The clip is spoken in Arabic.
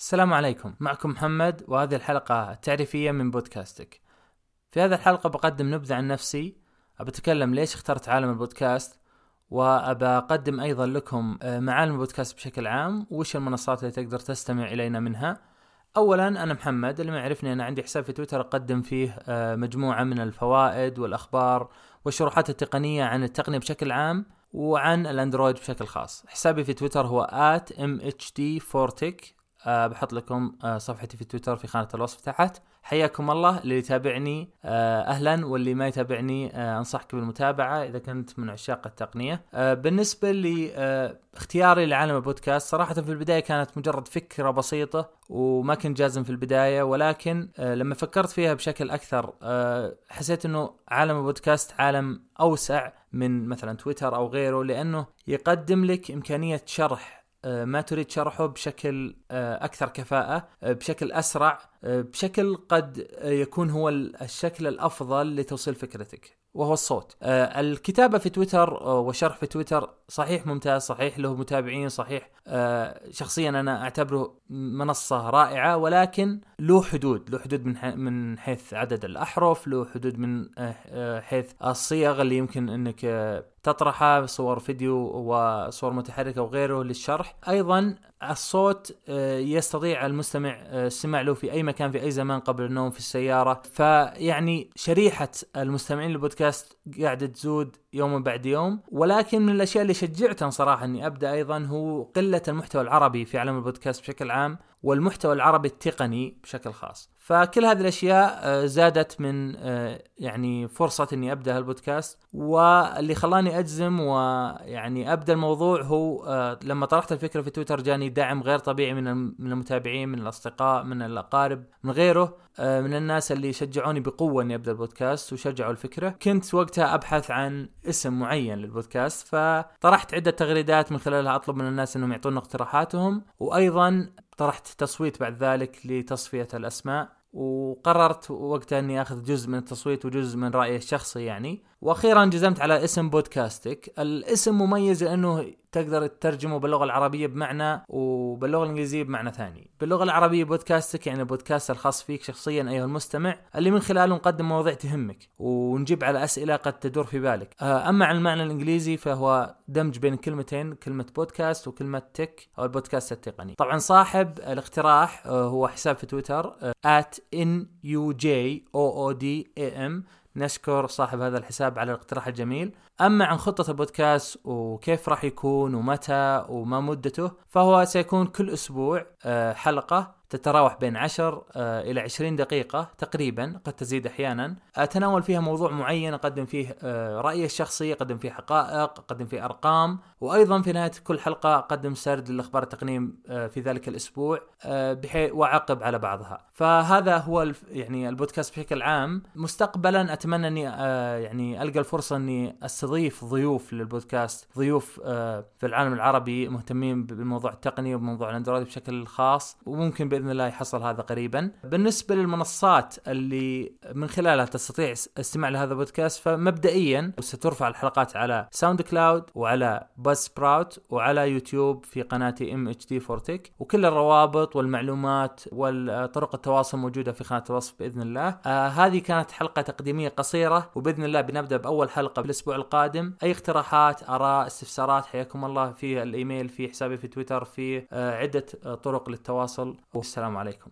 السلام عليكم. معكم محمد وهذه الحلقة التعريفية من بودكاستك. في هذه الحلقة بقدم نبذة عن نفسي. أبتكلم ليش اخترت عالم البودكاست وأبى أقدم أيضا لكم آه، معالم البودكاست بشكل عام وش المنصات اللي تقدر تستمع إلينا منها. اولا أنا محمد اللي ما يعرفني أنا عندي حساب في تويتر أقدم فيه آه، مجموعة من الفوائد والأخبار والشروحات التقنية عن التقنية بشكل عام وعن الأندرويد بشكل خاص. حسابي في تويتر هو @mhdfortic أه بحط لكم أه صفحتي في تويتر في خانة الوصف تحت. حياكم الله اللي يتابعني أه أهلا واللي ما يتابعني أنصحك بالمتابعة إذا كنت من عشاق التقنية. أه بالنسبة لاختياري لعالم البودكاست صراحة في البداية كانت مجرد فكرة بسيطة وما كنت جازم في البداية ولكن لما فكرت فيها بشكل أكثر حسيت إنه عالم البودكاست عالم أوسع من مثلا تويتر أو غيره لأنه يقدم لك إمكانية شرح آه، ما تريد شرحه بشكل آه، أكثر كفاءة آه، بشكل أسرع بشكل قد يكون هو الشكل الأفضل لتوصيل فكرتك. وهو الصوت. آه الكتابة في تويتر آه وشرح في تويتر صحيح ممتاز صحيح له متابعين صحيح آه شخصيا أنا أعتبره منصة رائعة ولكن له حدود له حدود من, من حيث عدد الأحرف له حدود من آه, آه، حيث الصيغ اللي يمكن أنك آه تطرحها صور فيديو وصور متحركة وغيره للشرح. أيضا الصوت آه، يستطيع المستمع آه، السماع له في أي مكان في أي زمان قبل النوم في السيارة. فيعني شريحة المستمعين للبودكاست قاعدة تزود يوم بعد يوم ولكن من الأشياء اللي شجعتني صراحة إني أبدأ أيضا هو قلة المحتوى العربي في عالم البودكاست بشكل عام والمحتوى العربي التقني بشكل خاص. فكل هذه الأشياء آه، زادت من آه، يعني فرصة إني أبدأ هالبودكاست واللي خلاني أجزم ويعني أبدأ الموضوع هو آه، لما طرحت الفكرة في تويتر جاني دعم غير طبيعي من من المتابعين من الأصدقاء من الأقارب من غيره من الناس اللي شجعوني بقوة إني أبدأ البودكاست وشجعوا الفكرة. كنت وقتها أبحث عن اسم معين للبودكاست فطرحت عدة تغريدات من خلالها أطلب من الناس إنهم يعطونا اقتراحاتهم وأيضا طرحت تصويت بعد ذلك لتصفية الأسماء وقررت وقتها إني آخذ جزء من التصويت وجزء من رأيي الشخصي يعني. وأخيرا جزمت على اسم بودكاستك. الاسم مميز لأنه تقدر تترجمه باللغة العربية بمعنى وباللغة الإنجليزية بمعنى ثاني. باللغة العربية بودكاستك يعني البودكاست الخاص فيك شخصيا أيها المستمع اللي من خلاله نقدم مواضيع تهمك ونجيب على أسئلة قد تدور في بالك. آه، أما عن المعنى الإنجليزي فهو دمج بين كلمتين كلمة بودكاست وكلمة تك أو البودكاست التقني. طبعا صاحب الاقتراح آه، هو حساب في تويتر آه، at am نشكر صاحب هذا الحساب على الاقتراح الجميل. أما عن خطة البودكاست وكيف راح يكون ومتى وما مدته فهو سيكون كل أسبوع آه، حلقة تتراوح بين 10 آه، إلى 20 دقيقة تقريبا قد تزيد أحيانا. أتناول فيها موضوع معين أقدم فيه آه، رأيي الشخصي أقدم فيه حقائق أقدم فيه أرقام. وأيضا في نهاية كل حلقة أقدم سرد للأخبار التقنية آه، في ذلك الأسبوع بحيث وأعقب على بعضها. فهذا هو يعني البودكاست بشكل عام. مستقبلا أتمنى أني يعني ألقى الفرصة أني أستضيف ضيوف للبودكاست ضيوف في العالم العربي مهتمين بالموضوع التقني وبموضوع الأندرويد بشكل خاص. وممكن بإذن الله يحصل هذا قريبا. بالنسبة للمنصات اللي من خلالها تستطيع استماع لهذا البودكاست فمبدئيا سترفع الحلقات على ساوند كلاود وعلى باز سبراوت وعلى يوتيوب في قناتي MHD ForTech وكل الروابط والمعلومات وطرق التواصل موجودة في خانه الوصف بإذن الله. آه هذه كانت حلقة تقديمية قصيرة وبإذن الله بنبدأ بأول حلقة في الأسبوع القادم. أي اقتراحات، آراء، استفسارات حياكم الله في الإيميل في حسابي في تويتر في آه عدة طرق للتواصل والسلام عليكم.